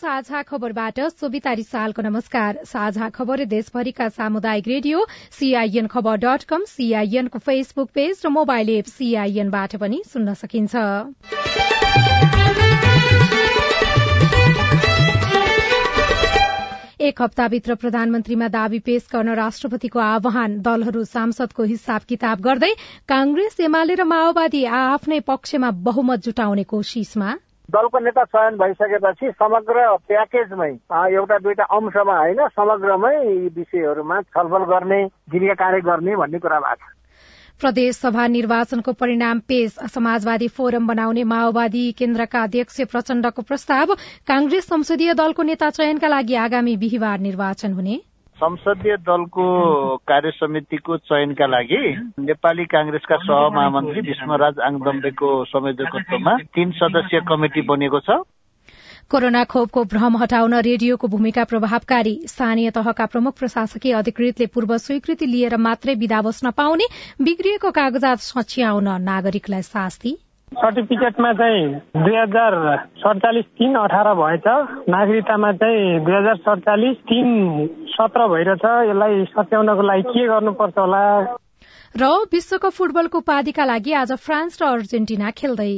साझा खबरबाट सोभिता रिसालको नमस्कार। साझा खबर देशभरिका सामुदायिक रेडियो सीआईएन खबर डट कम सीआईएनको फेसबुक पेज र मोबाइल एप सीआईएनबाट पनि सुन्न सकिन्छ। एक हप्ताभित्र प्रधानमन्त्रीमा दावी पेश गर्न राष्ट्रपतिको आह्वान। दलहरू सांसदको हिसाब किताब गर्दै कांग्रेस एमाले र माओवादी आ आफ्नै पक्षमा बहुमत जुटाउने कोशिशमा दलको नेता चयन भइसकेपछि समग्र प्याकेजमै एउटा दुईटा अंशमा होइन समग्रमै यी विषयहरूमा छलफल गर्ने गृह कार्य गर्ने भन्ने कुरा भएको छ। प्रदेश सभा निर्वाचनको परिणाम पेश समाजवादी फोरम बनाउने माओवादी केन्द्रका अध्यक्ष प्रचण्डको प्रस्ताव कांग्रेस संसदीय दलको नेता चयनका लागि आगामी बिहिबार निर्वाचन हुने। संसदीय दलको कार्य समितिको चयनका लागि नेपाली काङ्ग्रेसका सहमहामन्त्री विष्णुराज आङदम्बेको संयोजकत्वमा तीन सदस्यीय कमिटी बनेको छ। कोरोना खोपको भ्रम हटाउन रेडियोको भूमिका प्रभावकारी। स्थानीय तहका प्रमुख प्रशासकीय अधिकृतले पूर्व स्वीकृति लिएर मात्रै विदा बस्न पाउने बिग्रिएको कागजात सच्याउन नागरिकलाई शास्ति सर्टिफिकेटमा चाहिँ दुई हजार सडचालिस तिन अठार भएछ। नागरिकतामा चाहिँ दुई हजार सडचालिस तिन सत्र भइरहेछ यसलाई सच्याउनको लागि के गर्नुपर्छ होला? र विश्वकप फुटबलको उपाधिका लागि आज फ्रान्स र अर्जेन्टिना खेल्दै।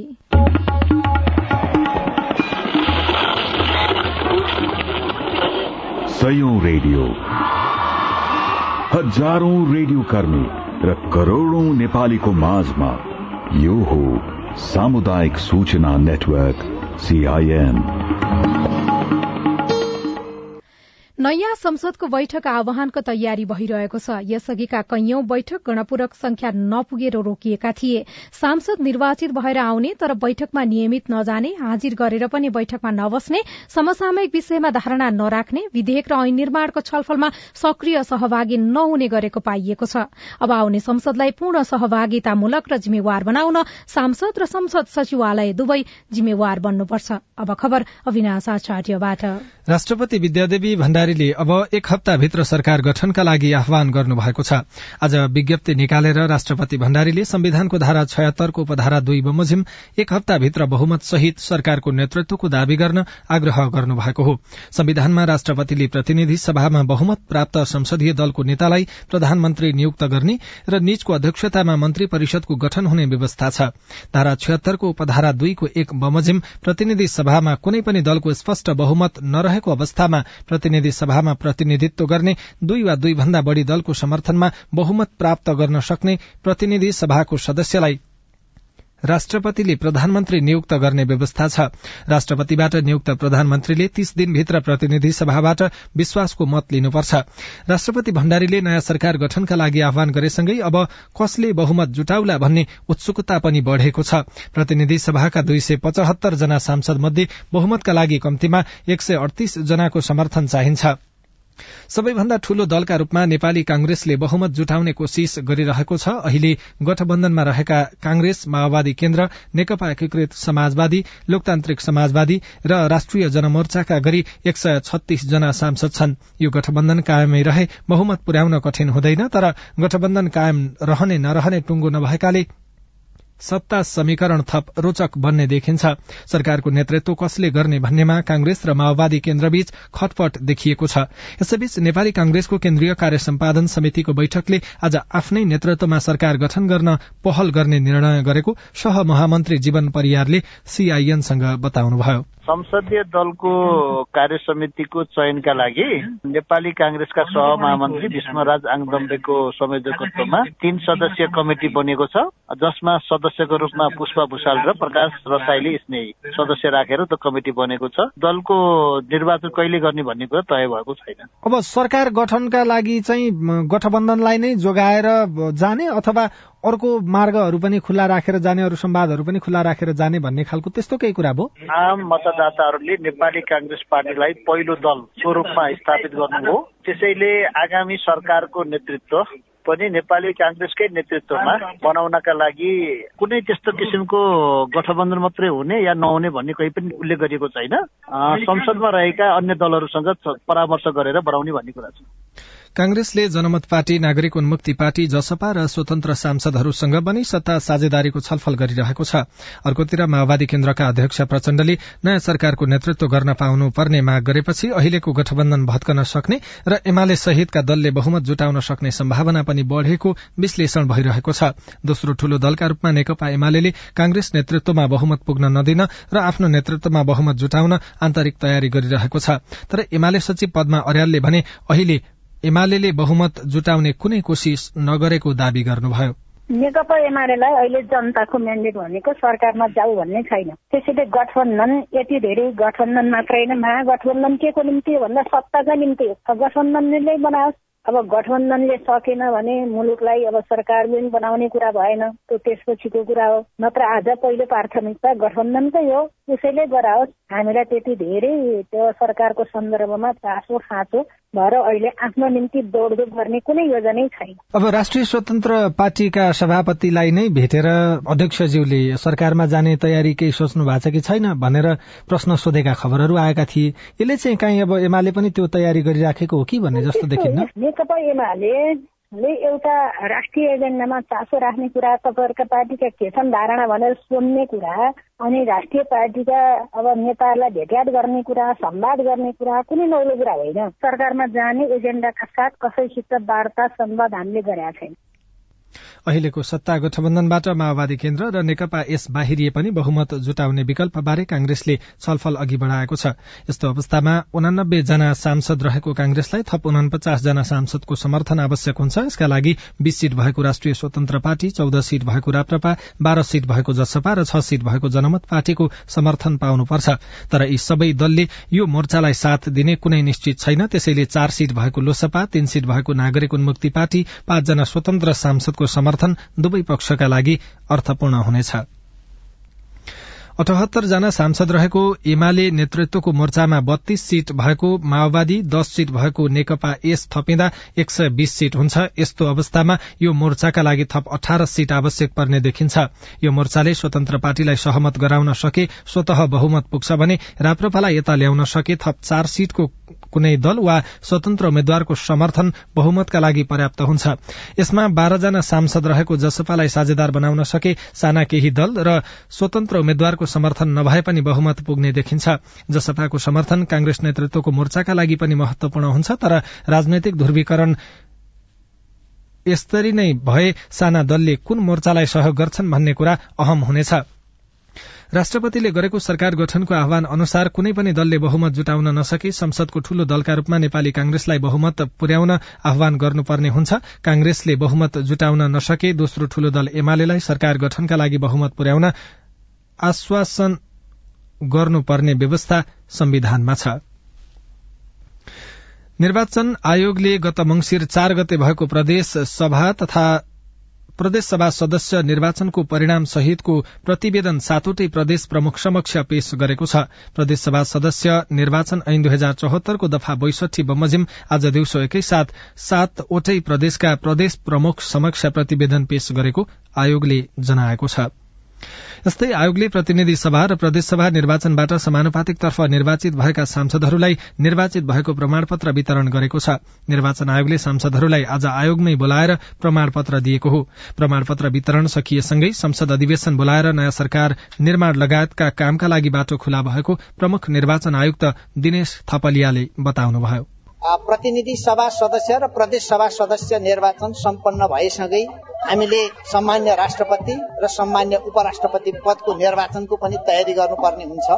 सयौं रेडियो। हजारौं रेडियो कर्मी र करोड़ौं नेपालीको माझमा यो हो सामुदायिक सूचना नेटवर्क सीआईएन नयाँ संसदको बैठक आह्वानको तयारी भइरहेको छ। यसअघिका कैयौं बैठक गणपूरक संख्या नपुगेर रोकिएका थिए। सांसद निर्वाचित भएर आउने तर बैठकमा नियमित नजाने हाजिर गरेर पनि बैठकमा नबस्ने समसामयिक विषयमा धारणा नराख्ने विधेयक र ऐन निर्माणको छलफलमा सक्रिय सहभागी नहुने गरेको पाइएको छ। अब आउने संसदलाई पूर्ण सहभागितामूलक र जिम्मेवार बनाउन सांसद र संसद सचिवालय दुवै जिम्मेवार बन्नुपर्छ। राष्ट्रपति विद्यादेवी भण्डारीले अब एक हप्ताभित्र सरकार गठनका लागि आह्वान गर्नुभएको छ। आज विज्ञप्ति निकालेर राष्ट्रपति भण्डारीले संविधानको धारा छयत्तरको उपधारा दुई बमोजिम एक हप्ताभित्र बहुमत सहित सरकारको नेतृत्वको दावी गर्न आग्रह गर्नुभएको हो। संविधानमा राष्ट्रपतिले प्रतिनिधि सभामा बहुमत प्राप्त संसदीय दलको नेतालाई प्रधानमन्त्री नियुक्त गर्ने र निजको अध्यक्षतामा मन्त्री परिषदको गठन हुने व्यवस्था छ। धारा छयत्तरको उपधारा दुईको एक बमोजिम प्रतिनिधि सभामा कुनै पनि दलको स्पष्ट बहुमत नरहेको अवस्थामा प्रतिनिधि सभामा प्रतिनिधित्व गर्ने दुई वा दुई भन्दा बढ़ी दलको समर्थनमा बहुमत प्राप्त गर्न सक्ने प्रतिनिधि सभाको सदस्यलाई राष्ट्रपतिले प्रधानमन्त्री नियुक्त गर्ने व्यवस्था छ। राष्ट्रपतिबाट नियुक्त प्रधानमन्त्रीले तीस दिनभित्र प्रतिनिधि सभाबाट विश्वासको मत लिनुपर्छ। राष्ट्रपति भण्डारीले नयाँ सरकार गठनका लागि आह्वान गरेसँगै अब कसले बहुमत जुटाउला भन्ने उत्सुकता पनि बढ़ेको छ। प्रतिनिधि सभाका दुई सय पचहत्तर जना सांसद मध्ये बहुमतका लागि कम्तीमा एक सय अडतीस जनाको समर्थन चाहिन्छ। सबैभन्दा ठूलो दलका रूपमा नेपाली कांग्रेसले बहुमत जुटाउने कोशिश गरिरहेको छ। अहिले गठबन्धनमा रहेका कांग्रेस माओवादी केन्द्र नेकपा एकीकृत समाजवादी लोकतान्त्रिक समाजवादी र राष्ट्रिय जनमोर्चाका गरी एक सय छत्तीस जना सांसद छन्। यो गठबन्धन कायमै रहे बहुमत पुर्याउन कठिन हुँदैन तर गठबन्धन कायम रहने नरहने टुंगो नभएकाले सत्ता समीकरण थप रोचक बन्ने देखिन्छ। सरकारको नेतृत्व कसले गर्ने भन्नेमा कांग्रेस र माओवादी केन्द्रबीच खटपट देखिएको छ। यसैबीच नेपाली कांग्रेसको केन्द्रीय कार्य सम्पादन समितिको बैठकले आज आफ्नै नेतृत्वमा सरकार गठन गर्न पहल गर्ने निर्णय गरेको सह महामन्त्री जीवन परियारले सीआईएनसँग बताउनुभयो। संसदीय दलको कार्य समितिको चयनका लागि नेपाली काङ्ग्रेसका सहमहामन्त्री भीष्मराज आङदम्बेको संयोजकत्वमा तीन सदस्यीय कमिटी बनेको छ जसमा सदस्यको रूपमा पुष्पा भूषाल र प्रकाश रसाइली स्नेही सदस्य राखेर त्यो कमिटी बनेको छ। दलको निर्वाचन कहिले गर्ने भन्ने कुरा तय भएको छैन। अब सरकार गठनका लागि चाहिँ गठबन्धनलाई नै जोगाएर जाने अथवा अर्को मार्गहरू पनि खुल्ला राखेर जाने अरू सम्वादहरू पनि खुल्ला राखेर जाने भन्ने खालको त्यस्तो केही कुरा भयो? आम मतदाताहरूले नेपाली काङ्ग्रेस पार्टीलाई पहिलो दल स्वरूपमा स्थापित गर्नु हो त्यसैले आगामी सरकारको नेतृत्व पनि नेपाली काङ्ग्रेसकै नेतृत्वमा बनाउनका लागि कुनै त्यस्तो किसिमको गठबन्धन मात्रै हुने या नहुने भन्ने कहीँ पनि उल्लेख गरिएको छैन। संसदमा रहेका अन्य दलहरूसँग परामर्श गरेर बनाउने भन्ने कुरा छ। कांग्रेसले जनमत पार्टी नागरिक उन्मुक्ति पार्टी जसपा र स्वतन्त्र सांसदहरूसँग पनि सत्ता साझेदारीको छलफल गरिरहेको छ। अर्कोतिर माओवादी केन्द्रका अध्यक्ष प्रचण्डले नयाँ सरकारको नेतृत्व गर्न पाउनु पर्ने माग गरेपछि अहिलेको गठबन्धन भत्कन सक्ने र एमाले सहितका दलले बहुमत जुटाउन सक्ने सम्भावना पनि बढ़ेको विश्लेषण भइरहेको छ। दोस्रो ठूलो दलका रूपमा नेकपा एमाले कांग्रेस नेतृत्वमा बहुमत पुग्न नदिन र आफ्नो नेतृत्वमा बहुमत जुटाउन आन्तरिक तयारी गरिरहेको छ। तर एमाले सचिव पदमा अर्यालले भने अहिले एमाले बहुमत जुटाउने कुनै कोशिश नगरेको दावी गर्नुभयो। नेकपा एमालेलाई अहिले जनताको म्यान्डेट भनेको सरकारमा जाऊ भन्ने छैन। त्यसैले गठबन्धन यति धेरै गठबन्धन मात्रै होइन महागठबन्धन के को निम्ति भन्दा सत्ताका निम्ति गठबन्धनले बनाओस्। अब गठबन्धनले सकेन भने मुलुकलाई अब सरकार पनि बनाउने कुरा भएन। त्यो त्यसपछिको कुरा हो। नत्र आज पहिलो प्राथमिकता गठबन्धनकै हो। त्यसैले गराओस्। हामीलाई त्यति धेरै त्यो सरकारको सन्दर्भमा चासो खाँचो भएर अहिले आफ्नो निम्ति दौडधुप गर्ने कुनै योजनै छैन। अब राष्ट्रिय स्वतन्त्र पार्टीका सभापतिलाई नै भेटेर अध्यक्षज्यूले सरकारमा जाने तयारी केही सोच्नु भएको छ कि छैन भनेर प्रश्न सोधेका खबरहरू आएका थिए। यसले चाहिँ काहीँ अब एमाले पनि त्यो तयारी गरिराखेको हो कि भन्ने जस्तो देखिन्न? नेकपा एमाले एउटा राष्ट्रिय एजेन्डामा चासो राख्ने कुरा तपाईँहरूका पार्टीका के छन् धारणा भनेर सुन्ने कुरा अनि राष्ट्रिय पार्टीका अब नेताहरूलाई भेटघाट गर्ने कुरा संवाद गर्ने कुरा कुनै नौलो कुरा होइन। सरकारमा जाने एजेन्डाका साथ कसैसित वार्ता संवाद हामीले गरेका छैन। अहिलेको सत्ता गठबन्धनबाट माओवादी केन्द्र र नेकपा यस बाहिरिए पनि बहुमत जुटाउने विकल्पबारे कांग्रेसले छलफल अघि बढ़ाएको छ। यस्तो अवस्थामा उनानब्बे जना सांसद रहेको कांग्रेसलाई थप उनपचास जना सांसदको समर्थन आवश्यक हुन्छ। यसका लागि बीस सीट भएको राष्ट्रिय स्वतन्त्र पार्टी चौध सीट भएको राप्रपा बाह्र सीट भएको जसपा र छ सीट भएको जनमत पार्टीको समर्थन पाउनुपर्छ। तर यी सबै दलले यो मोर्चालाई साथ दिने कुनै निश्चित छैन। त्यसैले चार सीट भएको लोसपा तीन सीट भएको नागरिक उन्मुक्ति पार्टी पाँचजना स्वतन्त्र सांसदको समर्थन समर्थन दुवै पक्षका लागि अर्थपूर्ण हुनेछ। अठहत्तर जना सांसद रहेको एमाले नेतृत्वको मोर्चामा बत्तीस सीट भएको माओवादी दश सीट भएको नेकपा एस थपिँदा एक सय बीस सीट हुन्छ। यस्तो अवस्थामा यो मोर्चाका लागि थप अठार सीट आवश्यक पर्ने देखिन्छ। यो मोर्चाले स्वतन्त्र पार्टीलाई सहमत गराउन सके स्वत बहुमत पुग्छ भने राप्रपालाई यता ल्याउन सके थप चार सीटको कुनै दल वा स्वतन्त्र उम्मेद्वारको समर्थन बहुमतका लागि पर्याप्त हुन्छ। यसमा बाह्रजना सांसद रहेको जसपालाई साझेदार बनाउन सके साना केही दल र स्वतन्त्र उम्मेद्वारको समर्थन नभए पनि बहुमत पुग्ने देखिन्छ। जसपाको समर्थन कांग्रेस नेतृत्वको मोर्चाका लागि पनि महत्वपूर्ण हुन्छ तर राजनैतिक ध्रुवीकरण यसरी नै भए साना दलले कुन मोर्चालाई सहयोग गर्छन् भन्ने कुरा अहम हुनेछ। राष्ट्रपतिले गरेको सरकार गठनको आह्वान अनुसार कुनै पनि दलले बहुमत जुटाउन नसके संसदको ठूलो दलका रूपमा नेपाली कांग्रेसलाई बहुमत पुर्याउन आह्वान गर्नुपर्ने हुन्छ। कांग्रेसले बहुमत जुटाउन नसके दोस्रो ठूलो दल एमालेलाई सरकार गठनका लागि बहुमत पुर्याउन आश्वासन गर्नुपर्ने व्यवस्था संविधानमा छ। निर्वाचन आयोगले गत मंगिर चार गते भएको प्रदेश सभा तथा प्रदेशसभा सदस्य निर्वाचनको परिणाम सहितको प्रतिवेदन सातवटै प्रदेश प्रमुख समक्ष पेश गरेको छ। प्रदेशसभा सदस्य निर्वाचन ऐन दुई हजार चौहत्तरको दफा बैसठी बमोजिम आज दिउँसो एकैसाथ सातवटै प्रदेशका प्रदेश प्रमुख समक्ष प्रतिवेदन पेश गरेको आयोगले जनाएको छ। यस्तै आयोगले प्रतिनिधि सभा र प्रदेशसभा निर्वाचनबाट समानुपातिकतर्फ निर्वाचित भएका सांसदहरूलाई निर्वाचित भएको प्रमाणपत्र वितरण गरेको छ। निर्वाचन आयोगले सांसदहरूलाई आज आयोगमै बोलाएर प्रमाणपत्र दिएको हो। प्रमाणपत्र वितरण सकिएसँगै संसद अधिवेशन बोलाएर नयाँ सरकार निर्माण लगायतका कामका लागि बाटो खुला भएको प्रमुख निर्वाचन आयुक्त दिनेश थपलियाले बताउनुभयो। प्रतिनिधि सभा सदस्य र प्रदेश सभा सदस्य निर्वाचन सम्पन्न भएसँगै हामीले सामान्य राष्ट्रपति र सामान्य उपराष्ट्रपति पदको निर्वाचनको पनि तयारी गर्नुपर्ने हुन्छ।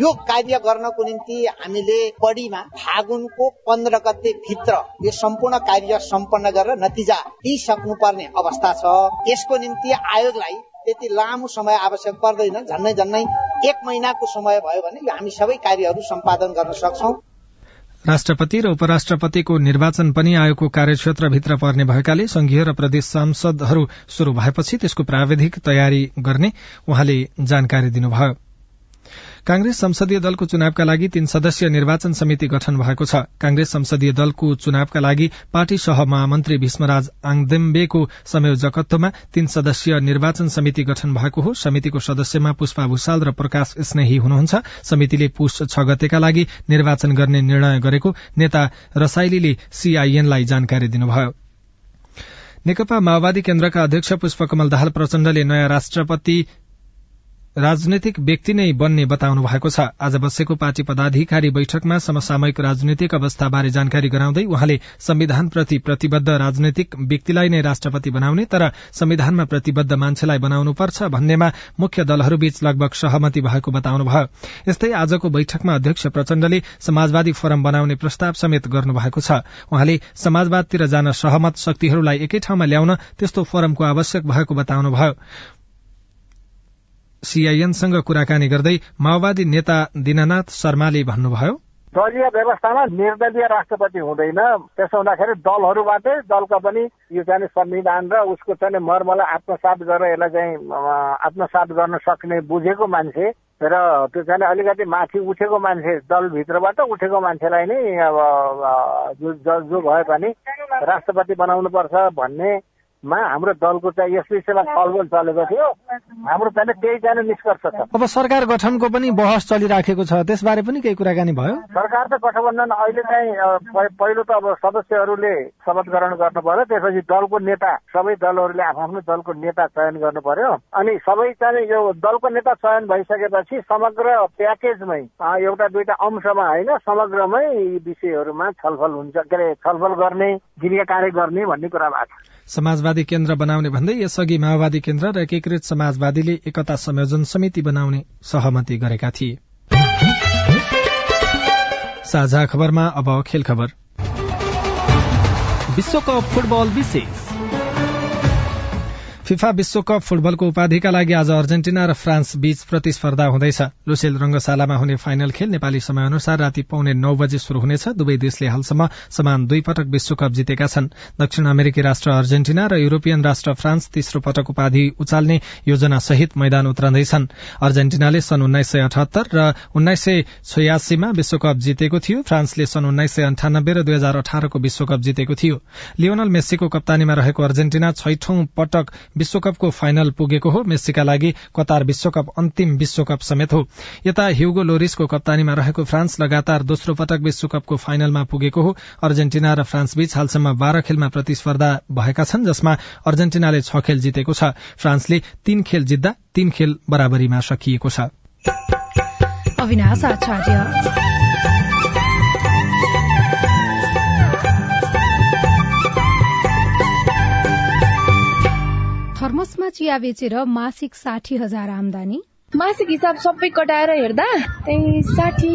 यो कार्य गर्नको निम्ति हामीले बढीमा फागुनको पन्ध्र गते भित्र यो सम्पूर्ण कार्य सम्पन्न गरेर नतिजा दिइसक्नुपर्ने अवस्था छ। यसको निम्ति आयोगलाई त्यति लामो समय आवश्यक पर्दैन। झन्नै झन्नै एक महिनाको समय भयो भने हामी सबै कार्यहरू सम्पादन गर्न सक्छौ। राष्ट्रपति र उपराष्ट्रपतिको निर्वाचन पनि आयोगको कार्यक्षेत्रभित्र पर्ने भएकाले संघीय र प्रदेश सांसदहरू शुरू भएपछि त्यसको प्राविधिक तयारी गर्ने उहाँले जानकारी दिनुभयो। कांग्रेस संसदीय दलको चुनावका लागि तीन सदस्यीय निर्वाचन समिति गठन भएको छ। कांग्रेस संसदीय दलको चुनावका लागि पार्टी सह महामन्त्री भीष्मराज आङदेम्बेको संयोजकत्वमा तीन सदस्यीय निर्वाचन समिति गठन भएको हो। समितिको सदस्यमा पुष्पा भूषाल र प्रकाश स्नेही हुनुहुन्छ। समितिले पुष छ गतेका लागि निर्वाचन गर्ने निर्णय गरेको नेता रसाइलीले सीआईएनलाई जानकारी दिनुभयो। नेकपा माओवादी केन्द्रका अध्यक्ष पुष्पकमल दाहाल प्रचण्डले नयाँ राष्ट्रपति राजनैतिक व्यक्ति नै बन्ने बताउनु भएको छ। आज बसेको पार्टी पदाधिकारी बैठकमा समसामयिक राजनैतिक अवस्थाबारे जानकारी गराउँदै उहाँले संविधानप्रति प्रतिबद्ध राजनैतिक व्यक्तिलाई नै राष्ट्रपति बनाउने तर संविधानमा प्रतिबद्ध मान्छेलाई बनाउनुपर्छ भन्नेमा मुख्य दलहरूबीच लगभग सहमति भएको बताउनुभयो यस्तै आजको बैठकमा अध्यक्ष प्रचण्डले समाजवादी फोरम बनाउने प्रस्ताव समेत गर्नुभएको छ। उहाँले समाजवादतिर जान सहमत शक्तिहरूलाई एकै ठाउँमा ल्याउन त्यस्तो फोरमको आवश्यक भएको बताउनुभयो सीआईएनसँग कुराकानी गर्दै माओवादी नेता दिननाथ शर्माले भन्नुभयो। दलीय व्यवस्थामा निर्दलीय राष्ट्रपति हुँदैन। त्यसो हुँदाखेरि दलहरूबाटै दलका पनि यो चाहिँ संविधान र उसको चाहिँ मर्मलाई आत्मसात गरेर यसलाई चाहिँ आत्मसात गर्न सक्ने बुझेको मान्छे र त्यो चाहिँ अलिकति माथि उठेको मान्छे दलभित्रबाट उठेको मान्छेलाई नै अब जो जो भए पनि राष्ट्रपति बनाउनुपर्छ भन्ने मा हाम्रो दलको चाहिँ यस विषयमा छलफल चलेको थियो। हाम्रो चाहिँ त्यही चाहिँ निष्कर्ष छ। अब सरकार गठनको पनि बहस चलिराखेको छ त्यसबारे पनि केही कुराकानी भयो? सरकार त गठबन्धन अहिले चाहिँ पहिलो त अब सदस्यहरूले शपथ ग्रहण गर्नु पर्यो त्यसपछि दलको नेता सबै दलहरूले आफ्नो दलको नेता चयन गर्नु पर्यो अनि सबै चाहिँ यो दलको नेता चयन भइसकेपछि समग्र प्याकेजमै एउटा दुईटा अंशमा होइन समग्रमै यी विषयहरूमा छलफल हुन्छ के अरे छलफल गर्ने गृह कार्य गर्ने भन्ने कुरा भएको छ। समाजवादी केन्द्र बनाउने भन्दै यसअघि माओवादी केन्द्र र एकीकृत समाजवादीले एकता संयोजन समिति बनाउने सहमति गरेका थिए। साझा खबरमा अब खेल खबर। विश्वकप फुटबल विशेष। फिफा विश्वकप फुटबलको उपाधिका लागि आज अर्जेन्टिना र फ्रान्स बीच प्रतिस्पर्धा हुँदैछ। लुसेल रंगशालामा हुने फाइनल खेल नेपाली समय अनुसार राति पाउने नौ बजे शुरू हुनेछ। दुवै देशले हालसम्म समान दुई पटक विश्वकप जितेका छन्। दक्षिण अमेरिकी राष्ट्र अर्जेन्टिना र युरोपियन राष्ट्र फ्रान्स तेस्रो पटक उपाधि उचाल्ने योजना सहित मैदान उत्रँदैछन्। अर्जेन्टिनाले सन् उन्नाइस सय अठहत्तर र उन्नाइस सय छयासीमा विश्वकप जितेको थियो। फ्रान्सले सन् उन्नाइस सय अन्ठानब्बे र दुई हजार अठारको विश्वकप जितेको थियो। लियोनल मेस्सीको कप्तानीमा रहेको अर्जेन्टिना छैठौं पटक विश्वकपको फाइनल पुगेको हो। मेस्सीका लागि कतार विश्वकप अन्तिम विश्वकप समेत हो। यता ह्युगो लोरिसको कप्तानीमा रहेको फ्रान्स लगातार दोस्रो पटक विश्वकपको फाइनलमा पुगेको हो। अर्जेन्टिना र फ्रान्स बीच हालसम्म बाह्र खेलमा प्रतिस्पर्धा भएका छन् जसमा अर्जेन्टिनाले छ खेल जितेको छ। फ्रान्सले तीन खेल जित्दा तीन खेल बराबरीमा सकिएको छ। थर्मसमा चिया बेचेर मासिक साठी हजार आमदानी। मासिक हिसाब सबै कटाएर हेर्दा त्यही साठी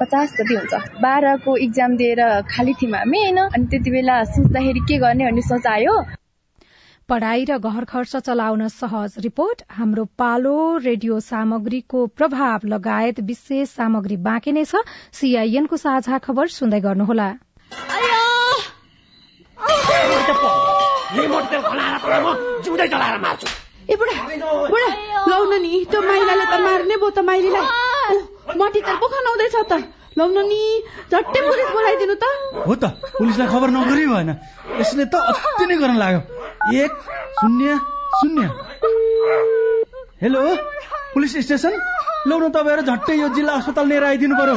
पचास जति हुन्छ। बाह्रको इक्जाम दिएर खाली थियौँ हामी होइन? अनि त्यति बेला सोच्दाखेरि के गर्ने भन्ने सोच आयो। पढ़ाई र घर खर्च चलाउन सहज रिपोर्ट। हाम्रो पालो रेडियो सामग्रीको प्रभाव लगायत विशेष सामग्री बाँकी नै छ। सीआईएनको साझा खबर सुन्दै गर्नुहोला। रिमोट तेल खनाएर तर म जिउँदै जलाएर मार्छु। ए बुढा बुढा लाउन नि त्यो माइलाले त मार्ने भयो त माइलीलाई। मटी तेल पो खनाउँदैछ त। लाउन नि झट्टै पुलिस बोलाइदिनु त। हो त पुलिसलाई खबर नगरी भएन। यसले त अति नै गर्न लाग्यो। एक शून्य शून्य। Hello police station? लौ न तपाईँहरू झट्टै यो जिल्ला अस्पताल लिएर आइदिनु पर्यो।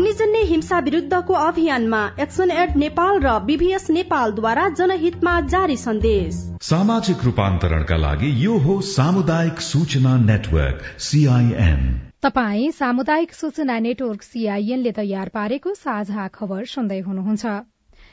अग्निजन्य हिंसा विरुद्धको अभियानमा एक्सन एड नेपाल र बीबीएस नेपालद्वारा जनहितमा जारी सन्देश। सामाजिक रूपान्तरणका लागि यो हो सामुदायिक सूचना नेटवर्क सीआईएन तपाई सामुदायिक सूचना नेटवर्क सीआईएनले तयार पारेको साझा खबर सुन्दै हुनुहुन्छ।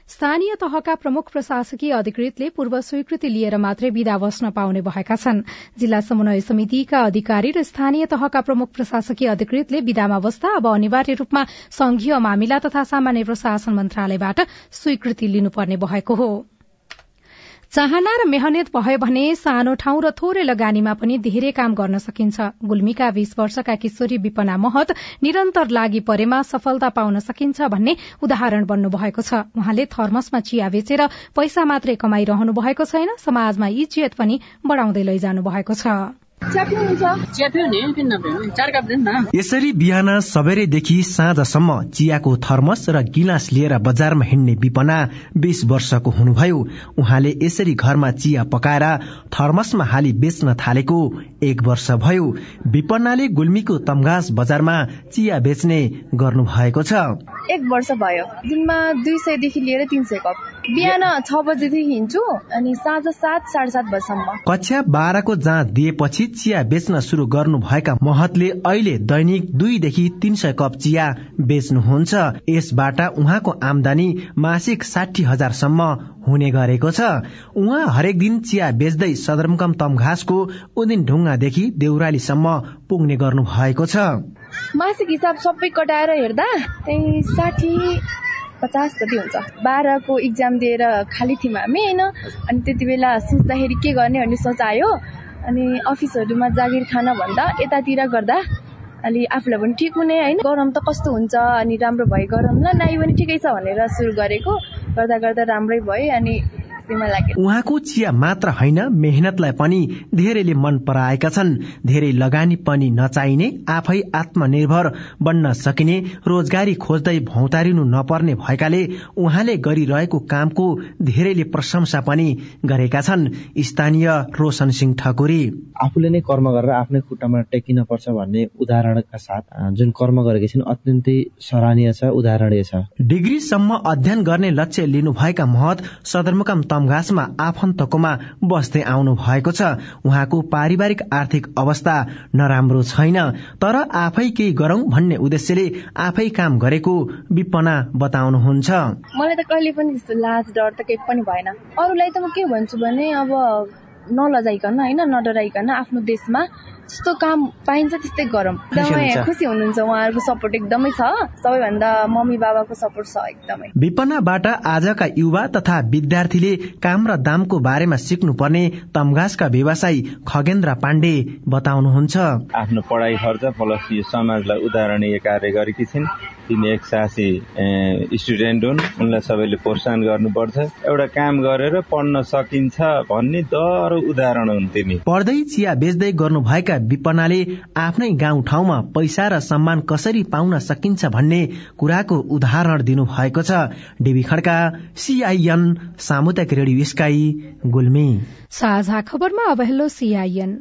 स्थानीय तहका प्रमुख प्रशासकीय अधिकृतले पूर्व स्वीकृति लिएर मात्रै विदा बस्न पाउने भएका छन्। जिल्ला समन्वय समितिका अधिकारी र स्थानीय तहका प्रमुख प्रशासकीय अधिकृतले विदामा बस्दा अब अनिवार्य रूपमा संघीय मामिला तथा सामान्य प्रशासन मन्त्रालयबाट स्वीकृति लिनुपर्ने भएको हो। चाहना र मेहनत भयो भने सानो ठाउँ र थोरै लगानीमा पनि धेरै काम गर्न सकिन्छ। गुल्मीका बीस वर्षका किशोरी विपना महत निरन्तर लागि परेमा सफलता पाउन सकिन्छ भन्ने उदाहरण बन्नु भएको छ। उहाँले थर्मसमा चिया बेचेर पैसा मात्रै कमाइरहनु भएको छैन समाजमा इज्जत पनि बढ़ाउँदै लैजानु भएको छ। यसरी बिहान सबेरैदेखि साँझसम्म चियाको थर्मस र गिलास लिएर बजारमा हिँड्ने विपना बीस वर्षको हुनुभयो। उहाँले यसरी घरमा चिया पकाएर थर्मसमा हाली बेच्न थालेको एक वर्ष भयो। विपन्नाले गुल्मीको तमघास बजारमा चिया बेच्ने गर्नु भएको छ। एक वर्ष भयो। दिनमा दुई सयदेखि लिएर तिन सय कप। बिहान छ बजेदेखि हिँड्छु अनि साँझ सात साढे सात बजीसम्म। कक्षा बाह्रको जाँच दिएपछि चिया बेच्न शुरू गर्नु भएका महतले अहिले दैनिक दुईदेखि तीन सय कप चिया बेच्नुहुन्छ। यसबाट उहाँको आमदानी मासिक साठी हजारसम्म हुने गरेको छ। उहाँ हरेक दिन चिया बेच्दै सदरमुकाम तमघासको उदिन ढुङ्गादेखि देउरालीसम्म पुग्ने गर्नु भएको छ। मासिक हिसाब सबै कटाएर हेर्दा साठी पचास जति हुन्छ। बाह्रको इक्जाम दिएर खाली थियौँ हामी होइन? अनि त्यति बेला सोच्दाखेरि के गर्ने भन्ने सोच आयो। अनि अफिसहरूमा जागिर खान भन्दा यतातिर गर्दा अलि आफूलाई पनि ठिक हुने होइन? गरम त कस्तो हुन्छ अनि राम्रो भयो गरम। ल नाइ पनि ठिकै छ भनेर सुरु गरेको। गर्दा गर्दा राम्रै भयो अनि उहाँको चिया मात्र होइन मेहनतलाई पनि धेरैले मन पराएका छन्। धेरै लगानी पनि नचाहिने आफै आत्मनिर्भर बन्न सकिने रोजगारी खोज्दै भौतारिनु नपर्ने भएकाले उहाँले गरिरहेको कामको धेरैले प्रशंसा पनि गरेका छन्। स्थानीय रोशन सिंह ठकुरी। आफूले नै कर्म गरेर आफ्नै खुट्टामा टेकिन पर्छ भन्ने उदाहरणका साथ जुन कर्म गरेका छिन् अत्यन्तै सराहनीय छ उदाहरणीय छ। डिग्रीसम्म अध्ययन गर्ने लक्ष्य लिनुभएका महत सदरमुकाम तमघासमा आफन्तकोमा बस्दै आउनु भएको छ। उहाँको पारिवारिक आर्थिक अवस्था नराम्रो छैन तर आफै केही गरौं भन्ने उद्देश्यले आफै काम गरेको विपना बताउनुहुन्छ। मलाई त कहिले पनि त्यस्तो लाज डर त केही पनि भएन। अरूलाई त म के भन्छु भने अब नलजाइकन होइन नडराइकन आफ्नो देशमा जस्तो काम पाइन्छ त्यस्तै गरौँ एकदमै खुसी हुनुहुन्छ उहाँहरूको सपोर्ट एकदमै छ। सबैभन्दा मम्मी बाबाको सपोर्ट छ एकदमै। विपनाबाट आजका युवा तथा विद्यार्थीले काम र दामको बारेमा सिक्नु पर्ने तमघासका व्यवसायी खगेन्द्र पाण्डे बताउनुहुन्छ। आफ्नो पढाइ खर्च प्लस यो समाजलाई उदाहरणीय कार्य गरेकी छिन्। तिनी एक साहसी स्टुडेन्ट हुन् उनलाई सबैले प्रोत्साहन गर्नुपर्छ। एउटा काम गरेर पढ्न सकिन्छ भन्ने दर उदाहरण हुन् तिनी पढ्दै चिया बेच्दै गर्नुभएका विपनाले आफ्नै गाउँ ठाउँमा पैसा र सम्मान कसरी पाउन सकिन्छ भन्ने कुराको उदाहरण दिनु भएको छ। डेबी खड्का सीआईएन सामुदायिक रेडियो स्काई गुल्मी। साझा खबरमा अब हेलो सीआईएन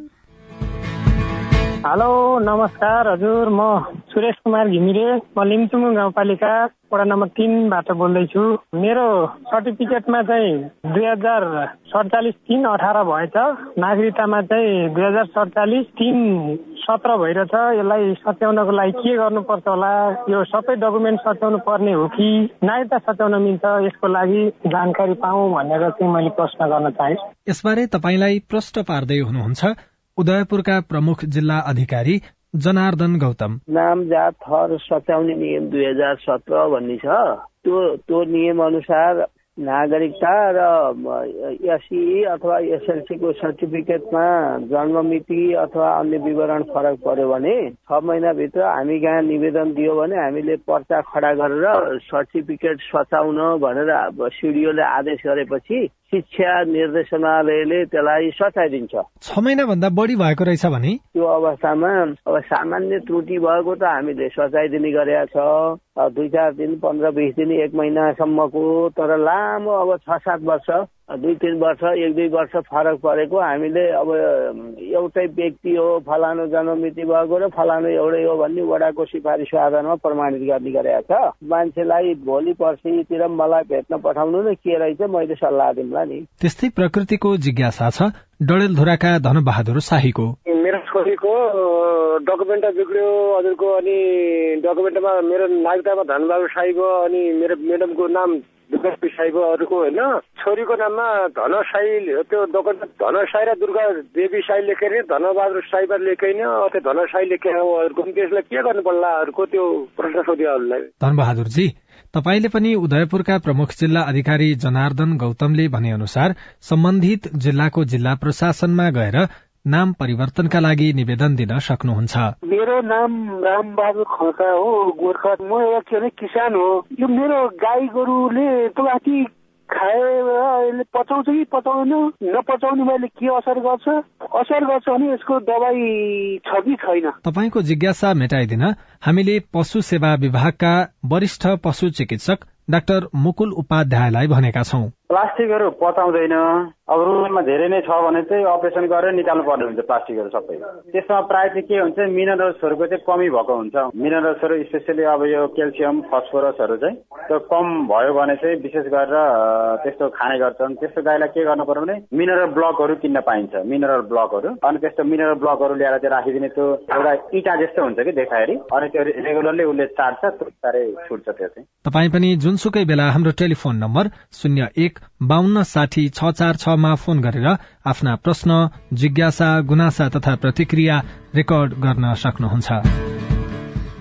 हेलो नमस्कार हजुर म सुरेश कुमार घिमिरे। म लिम्चुमु गाउँपालिका वडा नम्बर तिनबाट बोल्दैछु। मेरो सर्टिफिकेटमा चाहिँ दुई हजार सडचालिस तिन अठार भएछ। नागरिकतामा चाहिँ दुई हजार सडचालिस तिन सत्र भइरहेछ। यसलाई सच्याउनको लागि के गर्नुपर्छ होला? यो सबै डकुमेन्ट सच्याउनु पर्ने हो कि? नागरिकता सच्याउन मिल्छ यसको लागि जानकारी पाऊ भनेर चाहिँ मैले प्रश्न गर्न चाहे। यसबारे तपाईँलाई प्रश्न पार्दै हुनुहुन्छ उदयपुरका प्रमुख जिल्ला अधिकारी जनार्दन गौतम। नाम जात थर सच्याउने नियम दुई हजार सत्र भन्ने छ। त्यो त्यो नियम अनुसार नागरिकता र एसई अथवा एसएलसीको सर्टिफिकेटमा जन्म मिति अथवा अन्य विवरण फरक पर्यो भने छ महिनाभित्र हामी कहाँ निवेदन दियो भने हामीले पर्चा खडा गरेर सर्टिफिकेट सचाउन भनेर सिडिओले आदेश गरेपछि शिक्षा निर्देशनालयले त्यसलाई सचाइदिन्छ। छ महिना भन्दा बढी भएको रहेछ भने? त्यो अवस्थामा अब सामान्य त्रुटि भएको त हामीले सचाइदिने गरेका छ। दुई चार दिन पन्ध्र बिस दिन एक महिनासम्मको तर लामो अब छ सात वर्ष दुई तिन वर्ष एक दुई वर्ष फरक परेको। हामीले अब एउटै व्यक्ति हो फलानु जन्ममिति भएको र फलानु एउटै हो भन्ने वडाको सिफारिसको आधारमा प्रमाणित गर्ने गरेका छ। मान्छेलाई भोलि पर्सितिर मलाई भेट्न पठाउनु न के रहेछ मैले सल्लाह दिउँला नि। त्यस्तै प्रकृतिको जिज्ञासा छ। डडेलधुराका धनबहादुर शाहीको। छोरीको डकुमेन्ट बिग्रियो हजुरको अनि डकुमेन्टमा मेरो नागरिकतामा धनबहादुर साईको अनि मेरो म्याडमको नाम दुर्गा साईको अरूको होइन? छोरीको नाममा धनसाई त्यो दोकान धनसाई र दुर्गा देवी साई लेखेर धनबहादुर साईमा लेखेन त्यो धनसाई लेखेर अरूको त्यसलाई के गर्नु पर्ला अरूको त्यो प्रश्न सोध्यो अरूलाई धनबहादुरजी तपाईँले पनि उदयपुरका प्रमुख जिल्ला अधिकारी जनार्दन गौतमले भने अनुसार सम्बन्धित जिल्लाको जिल्ला प्रशासनमा गएर नाम परिवर्तनका लागि निवेदन दिन सक्नुहुन्छ। मेरो नाम रामबहादुर खड्का हो गोर्खा म अरे किसान हो। यो मेरो गाई गोरुले माथि खाएर पचाउँछ कि पचाउनु नपचाउने मैले के असर गर्छ? असर गर्छ भने यसको दबाई छ कि छैन? तपाईँको जिज्ञासा मेटाइदिन। हामीले पशु सेवा विभागका वरिष्ठ पशु चिकित्सक डाक्टर मुकुल उपाध्यायलाई भनेका छौं। प्लास्टिकहरू पचाउँदैन। अब रुममा धेरै नै छ भने चाहिँ अपरेसन गरेर निकाल्नु पर्ने हुन्छ प्लास्टिकहरू सबै। त्यसमा प्रायः चाहिँ के हुन्छ मिनरल्सहरूको चाहिँ कमी भएको हुन्छ। मिनरल्सहरू स्पेसली अब यो क्याल्सियम फस्फोरसहरू चाहिँ त्यो कम भयो भने चाहिँ विशेष गरेर त्यस्तो खाने गर्छन्। त्यस्तो गाईलाई के गर्नु पर्यो भने मिनरल ब्लकहरू किन्न पाइन्छ। मिनरल ब्लकहरू। अनि त्यस्तो मिनरल ब्लकहरू ल्याएर चाहिँ राखिदिने त्यो एउटा इँटा जस्तो हुन्छ कि देखाएरी अनि त्यो रेगुलरली उसले चाट्छ साह्रै छुट्छ त्यो चाहिँ। तपाईँ पनि जुनसुकै बेला हाम्रो टेलिफोन नम्बर शून्य एक बान्न साठी छ चार छमा फोन गरेर आफ्ना प्रश्न जिज्ञासा गुनासा तथा प्रतिक्रिया रेकर्ड गर्न सक्नुहुन्छ।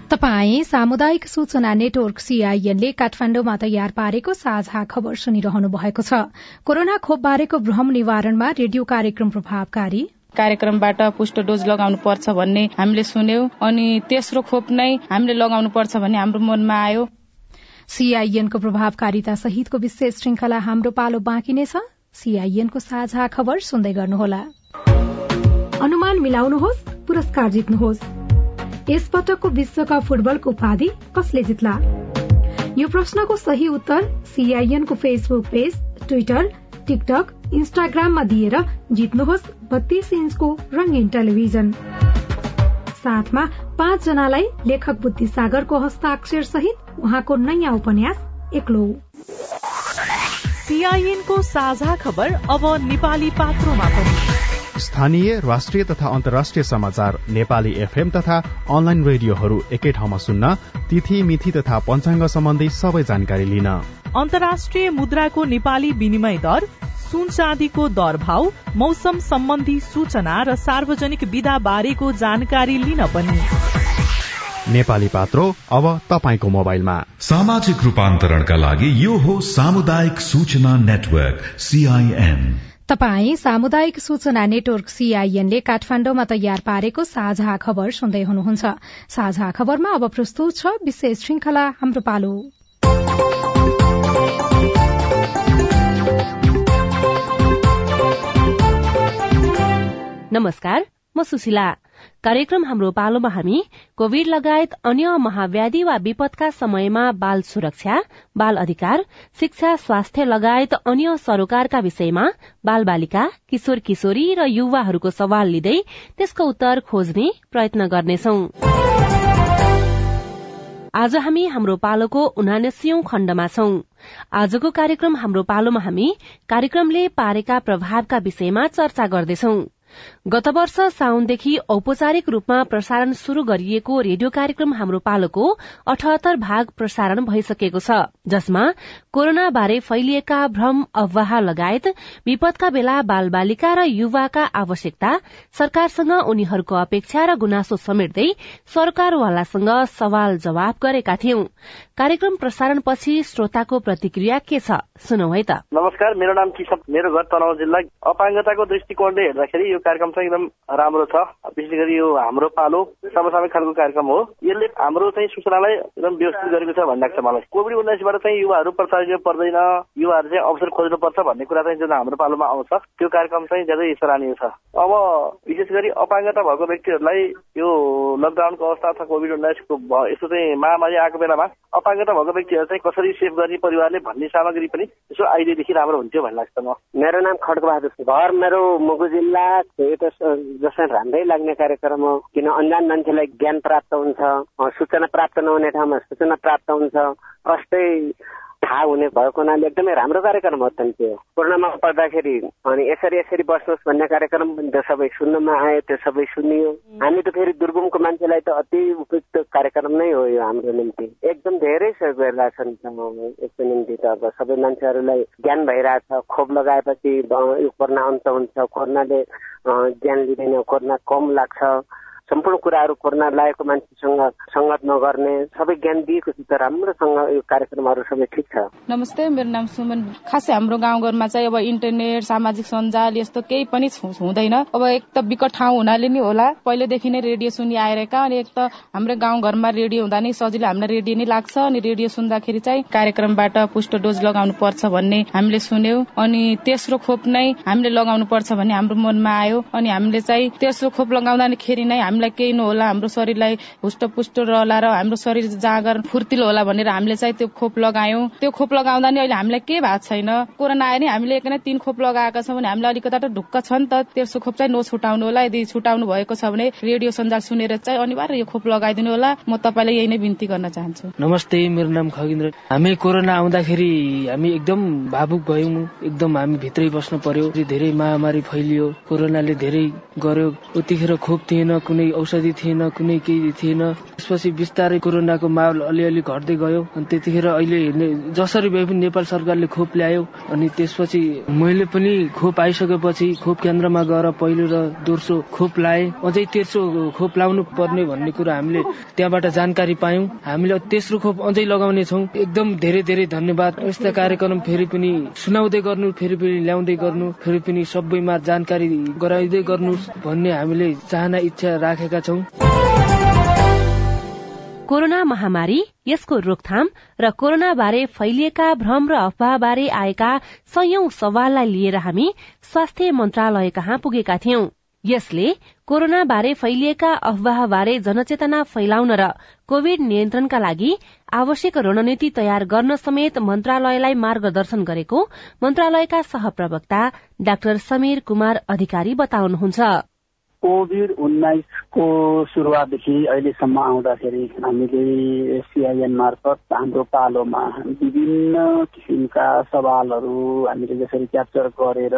तपाई सामुदायिक सूचना नेटवर्क सीआईएनले काठमाण्डुमा तयार पारेको साझा खबर सुनिरहनु भएको छ। कोरोना खोप बारेको भ्रम निवारणमा रेडियो कार्यक्रम प्रभावकारी। कार्यक्रमबाट पुष्ट डोज लगाउनु पर्छ भन्ने हामीले सुन्यौं अनि तेस्रो खोप नै हामीले लगाउनु पर्छ भन्ने हाम्रो मनमा आयो। सीआईएनको प्रभावकारिता सहितको विशेष श्रृंखला हाम्रो पालो बाँकी नै छ। सीआईएनको साझा खबर सुन्दै गर्नुहोला। अनुमान मिलाउनुहोस् पुरस्कार जित्नुहोस्। यस पटकको विश्वकप फुटबलको उपाधि कसले जित्ला? यो प्रश्नको सही उत्तर सीआईएनको फेसबुक पेज ट्विटर टिकटक इन्स्टाग्राममा दिएर जित्नुहोस् बत्तीस इन्चको रंगीन टेलिभिजन। साथमा पाँचजनालाई लेखक बुद्धि सागरको हस्ताक्षर सहित उहाँको नयाँ उपन्यास एक्लो। सीआईएनको साझा खबर अब नेपाली पात्रोमा पनि। स्थानीय राष्ट्रिय तथा अन्तर्राष्ट्रिय समाचार नेपाली एफएम तथा अनलाइन रेडियोहरू एकै ठाउँमा सुन्न तिथि मिथि तथा पञ्चाङ्ग सम्बन्धी सबै जानकारी लिन। अन्तर्राष्ट्रिय मुद्राको नेपाली विनिमय दर सुन चाँदीको दर भाव मौसम सम्बन्धी सूचना र सार्वजनिक विधा बारेको जानकारी लिन पनि। नेपाली पात्रो अब तपाईँको मोबाइलमा। सामाजिक रूपान्तरणका लागि यो हो सामुदायिक सूचना नेटवर्क सीआईएन तपाई सामुदायिक सूचना नेटवर्क सीआईएनले काठमाण्डुमा तयार पारेको साझा खबर सुन्दै हुनुहुन्छ। साझा खबरमा अब प्रस्तुत छ विशेष श्रृंखला हाम्रो पालो। नमस्कार म सुशीला। कार्यक्रम हाम्रो पालोमा हामी कोविड लगायत अन्य महाव्याधि वा विपदका समयमा बाल सुरक्षा बाल अधिकार शिक्षा स्वास्थ्य लगायत अन्य सरोकारका विषयमा बाल बालिका किशोर किशोरी र युवाहरूको सवाल लिँदै त्यसको उत्तर खोज्ने प्रयत्न गर्नेछौ। आज हामी हाम्रो पालोको उनासीौं खण्डमा छौं। आजको कार्यक्रम हाम्रो पालोमा हामी कार्यक्रमले पारेका प्रभावका विषयमा चर्चा गर्दैछौ। गत वर्ष साउनदेखि औपचारिक रूपमा प्रसारण शुरू गरिएको रेडियो कार्यक्रम हाम्रो पालोको अठहत्तर भाग प्रसारण भइसकेको छ जसमा कोरोना बारे फैलिएका भ्रम अफवाह लगायत विपदका बेला बाल बालिका र युवाका आवश्यकता सरकारसँग उनीहरूको अपेक्षा र गुनासो समेट्दै सरकारवालासँग सवाल जवाब गरेका थियौं। कार्यक्रम प्रसारणपछि श्रोताको प्रतिक्रिया के छ? सुनौ है त। नमस्कार मेरो नाम मेरो घर जिल्ला। अपाङ्गताको दृष्टिकोणले हेर्दाखेरि कार्यक्रम चाहिँ एकदम राम्रो छ। विशेष गरी यो हाम्रो पालो समसामयिक खालको कार्यक्रम हो। यसले हाम्रो चाहिँ सूचनालाई एकदम व्यवस्थित गरेको छ भन्ने लाग्छ मलाई। कोभिड उन्नाइसबाट चाहिँ युवाहरू प्रचारित पर्दैन। युवाहरू चाहिँ अवसर खोज्नुपर्छ भन्ने कुरा चाहिँ जुन हाम्रो पालोमा आउँछ त्यो कार्यक्रम चाहिँ ज्यादै सराहनीय छ। अब विशेष गरी अपाङ्गता भएको व्यक्तिहरूलाई यो लकडाउनको अवस्था अथवा कोभिड उन्नाइसको यस्तो चाहिँ महामारी आएको बेलामा अपाङ्गता भएको व्यक्तिहरू चाहिँ कसरी सेभ गर्ने परिवारले भन्ने सामग्री पनि यसो आइदिएदेखि राम्रो हुन्थ्यो भन्ने लाग्छ म। मेरो नाम खड्कबहादुर घर मेरो मुगु जिल्ला यो त जसलाई राम्रै लाग्ने कार्यक्रम हो किन अन्जान मान्छेलाई ज्ञान प्राप्त हुन्छ सूचना प्राप्त नहुने ठाउँमा सूचना प्राप्त हुन्छ कस्तै थाहा हुने भएको हुनाले एकदमै राम्रो कार्यक्रम हो त त्यो। कोरोनामा पर्दाखेरि अनि यसरी यसरी बस्नुहोस् भन्ने कार्यक्रम पनि त्यो सबै सुन्नमा आयो त्यो सबै सुनियो। हामी त फेरि दुर्गमको मान्छेलाई त अति उपयुक्त कार्यक्रम नै हो यो हाम्रो निम्ति। एकदम धेरै सहयोग गरिरहेछन् यसको निम्ति त अब सबै मान्छेहरूलाई ज्ञान भइरहेछ खोप लगाएपछि यो कोरोना अन्त हुन्छ कोरोनाले ज्यान लिँदैन कोरोना कम लाग्छ। सम्पूर्ण कुराहरू कोरोना लागेको मान्छेसँग सङ्गत नगर्ने सबै ज्ञान दिएको छ त राम्रोसँग यो कार्यक्रमहरू सबै ठिक छ। नमस्ते मेरो नाम सुमन खासै हाम्रो गाउँघरमा चाहिँ अब इन्टरनेट सामाजिक सञ्जाल यस्तो केही पनि हुँदैन। अब एक त विकट ठाउँ हुनाले नि होला। पहिलेदेखि नै रेडियो सुनि आइरहेका अनि एक त हाम्रो गाउँघरमा रेडियो हुँदा नै सजिलो हामीलाई रेडियो नै लाग्छ अनि रेडियो सुन्दाखेरि चाहिँ कार्यक्रमबाट पुष्ट डोज लगाउनु पर्छ भन्ने हामीले सुन्यौं। अनि तेस्रो खोप नै हामीले लगाउनु पर्छ भन्ने हाम्रो मनमा आयो। अनि हामीले चाहिँ तेस्रो खोप लगाउँदाखेरि नै हामीलाई केही नहोला हाम्रो शरीरलाई हुष्टपुष्ट रहला र हाम्रो शरीर जाँगर फुर्तिलो होला भनेर हामीले चाहिँ त्यो खोप लगायौं। त्यो खोप लगाउँदा नि अहिले हामीलाई केही भएको छैन। कोरोना आयो नि हामीले एक नै तीन खोप लगाएका छौँ भने हामीलाई अलिकता ढुक्क छ नि त। तेर्सो खोप चाहिँ नछुटाउनु होला। यदि छुटाउनु भएको छ भने रेडियो सञ्जाल सुनेर चाहिँ अनिवार्य यो खोप लगाइदिनु होला। म तपाईँलाई यही नै बिन्ती गर्न चाहन्छु। नमस्ते मेरो नाम खगेन्द्र। हामी कोरोना आउँदाखेरि हामी एकदम भावुक भयौँ। एकदम हामी भित्रै बस्नु पर्यो। धेरै महामारी फैलियो। कोरोनाले धेरै गर्यो। उतिखेर खोप थिएन कुनै कुनै औषधि थिएन कुनै केही थिएन। त्यसपछि बिस्तारै कोरोनाको माहौल अलिअलि घट्दै गयो। अनि त्यतिखेर अहिले जसरी भए पनि नेपाल सरकारले खोप ल्यायो। अनि त्यसपछि मैले पनि खोप आइसकेपछि खोप केन्द्रमा गएर पहिलो र दोस्रो खोप लाए। अझै तेस्रो खोप लाउनु पर्ने भन्ने कुरा हामीले त्यहाँबाट जानकारी पायौँ। हामीले तेस्रो खोप अझै लगाउने छौँ। एकदम धेरै धेरै धन्यवाद। यस्ता कार्यक्रम फेरि पनि सुनाउँदै गर्नु फेरि पनि ल्याउँदै गर्नु फेरि पनि सबैमा जानकारी गराइँदै गर्नु भन्ने हामीले चाहना इच्छा राखेका छौँ। कोरोना महामारी यसको रोकथाम र कोरोना बारे फैलिएका भ्रम र अफवाहबारे आएका सयौं सवाललाई लिएर हामी स्वास्थ्य मन्त्रालय कहाँ पुगेका थियौं। यसले कोरोना बारे फैलिएका अफवाहबारे जनचेतना फैलाउन र कोविड नियन्त्रणका लागि आवश्यक रणनीति तयार गर्न समेत मन्त्रालयलाई मार्गदर्शन गरेको मन्त्रालयका सहप्रवक्ता डाक्टर समीर कुमार अधिकारी बताउनुहुन्छ। कोभिड उन्नाइसको सुरुवातदेखि अहिलेसम्म आउँदाखेरि हामीले सिआइएन मार्फत हाम्रो पालोमा विभिन्न किसिमका सवालहरू हामीले जसरी क्याप्चर गरेर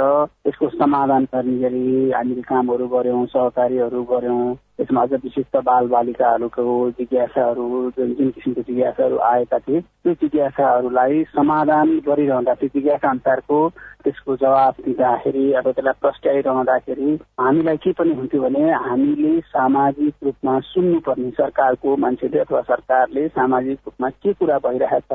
यसको समाधान गर्ने गरी हामीले कामहरू गर्यौँ सहकारीहरू गर्यौँ त्यसमा अझ विशेष त बाल बालिकाहरूको जिज्ञासाहरू जुन जुन किसिमको जिज्ञासाहरू आएका थिए। त्यो जिज्ञासाहरूलाई समाधान गरिरहँदा त्यो जिज्ञासा अनुसारको त्यसको जवाब दिँदाखेरि अब त्यसलाई प्रस्ट्याइरहँदाखेरि हामीलाई के पनि हुन्थ्यो भने हामीले सामाजिक रूपमा सुन्नुपर्ने सरकारको मान्छेले अथवा सरकारले सामाजिक रूपमा के कुरा भइरहेछ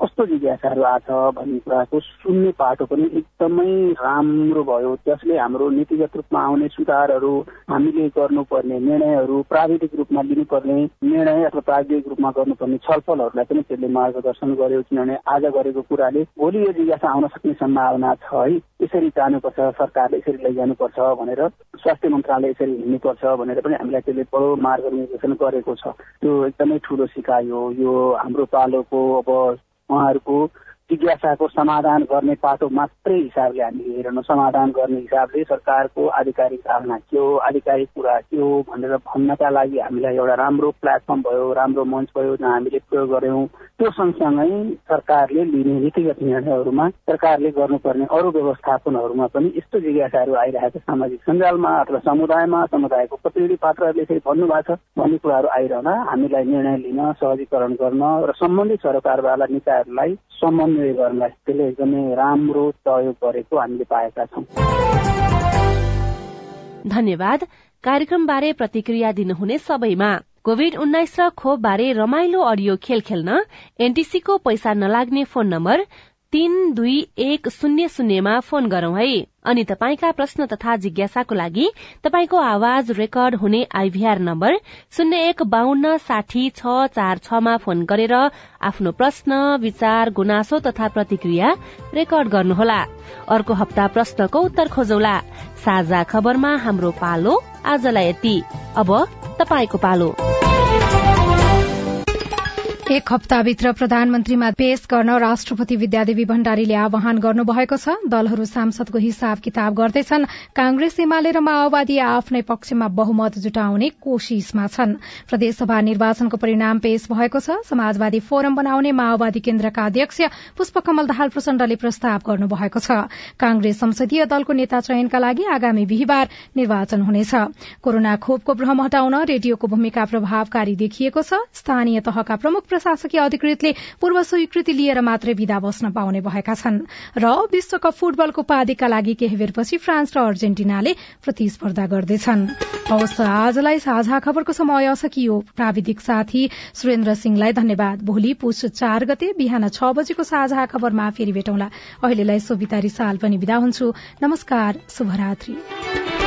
कस्तो जिज्ञासाहरू आछ भन्ने कुराको सुन्ने पाटो पनि एकदमै राम्रो भयो। त्यसले हाम्रो नीतिगत रूपमा आउने सुधारहरू हामीले गर्नुपर्ने निर्णयहरू प्राविधिक रूपमा लिनुपर्ने निर्णय अथवा प्राविधिक रूपमा गर्नुपर्ने छलफलहरूलाई पनि त्यसले मार्गदर्शन गर्यो किनभने आज गरेको कुराले भोलि यो जिज्ञासा आउन सक्ने सम्भावना छ है। यसरी जानुपर्छ सरकारले यसरी लैजानुपर्छ भनेर स्वास्थ्य मन्त्रालय यसरी हिँड्नुपर्छ भनेर पनि हामीलाई त्यसले बडो मार्गदर्शन गरेको छ। त्यो एकदमै ठुलो सिकाइ हो यो हाम्रो पालोको अब उहाँहरूको जिज्ञासाको समाधान गर्ने पाटो मात्रै हिसाबले हामीले हेरेनौँ समाधान गर्ने हिसाबले सरकारको आधिकारिक धारणा के हो आधिकारिक कुरा के हो भनेर भन्नका लागि हामीलाई एउटा राम्रो प्लेटफर्म भयो राम्रो मञ्च भयो जहाँ हामीले प्रयोग गऱ्यौँ। त्यो सँगसँगै सरकारले लिने नीतिगत निर्णयहरूमा सरकारले गर्नुपर्ने अरू व्यवस्थापनहरूमा पनि यस्तो जिज्ञासाहरू आइरहेको सामाजिक सञ्जालमा अथवा समुदायमा समुदायको प्रतिनिधि पात्रहरूले चाहिँ भन्नुभएको छ। भन्ने कुराहरू आइरहँदा हामीलाई निर्णय लिन सहजीकरण गर्न र सम्बन्धित सरकारवाला निकायहरूलाई समन्वय गर्नलाई त्यसले एकदमै राम्रो सहयोग गरेको हामीले पाएका छौँ। धन्यवाद। कार्यक्रमबारे प्रतिक्रिया दिनुहुने सबैमा कोविड उन्नाइस र खोप बारे रमाइलो अडियो खेल खेल्न एनटीसीको पैसा नलाग्ने फोन नम्बर तीन दुई एक शून्य शून्यमा फोन गरौं है। अनि तपाईँका प्रश्न तथा जिज्ञासाको लागि तपाईँको आवाज रेकर्ड हुने आइभीआर नम्बर शून्य एक बान्न साठी छ चार छमा फोन गरेर आफ्नो प्रश्न विचार गुनासो तथा प्रतिक्रिया रेकर्ड गर्नुहोला। अर्को हप्ता प्रश्नको उत्तर खोजौला। साझा खबरमा हाम्रो पालो आजलाई यति। अब तपाईँको पालो। एक हप्ताभित्र प्रधानमन्त्रीमा पेश गर्न राष्ट्रपति विद्यादेवी भण्डारीले आह्वान गर्नुभएको छ। दलहरू सांसदको हिसाब किताब गर्दैछन्। कांग्रेस एमाले र माओवादी आफ्नै पक्षमा बहुमत जुटाउने कोशिशमा छन्। प्रदेशसभा निर्वाचनको परिणाम पेश भएको छ। समाजवादी फोरम बनाउने माओवादी केन्द्रका अध्यक्ष पुष्पकमल दाहाल प्रचण्डले प्रस्ताव गर्नुभएको छ। कांग्रेस संसदीय दलको नेता चयनका लागि आगामी बिहिबार निर्वाचन हुनेछ। कोरोना खोपको भ्रम हटाउन रेडियोको भूमिका प्रभावकारी देखिएको छ। स्थानीय तहका प्रमुख प्रशासकीय अधिकृतले पूर्व स्वीकृति लिएर मात्रै विदा बस्न पाउने भएका छन्। र विश्वकप फुटबलको उपाधिका लागि केही बेरपछि फ्रान्स र अर्जेन्टिनाले प्रतिस्पर्धा गर्दैछन्। आजलाई साझा खबरको समय सकियो। प्राविधिक साथी सुरेन्द्र सिंहलाई धन्यवाद। भोलि पुष चार गते बिहान छ बजेको साझा खबरमा फेरि भेटौँला। अहिलेलाई सोभिता रिसाल पनि विदा हुन्छु। नमस्कार शुभरात्री।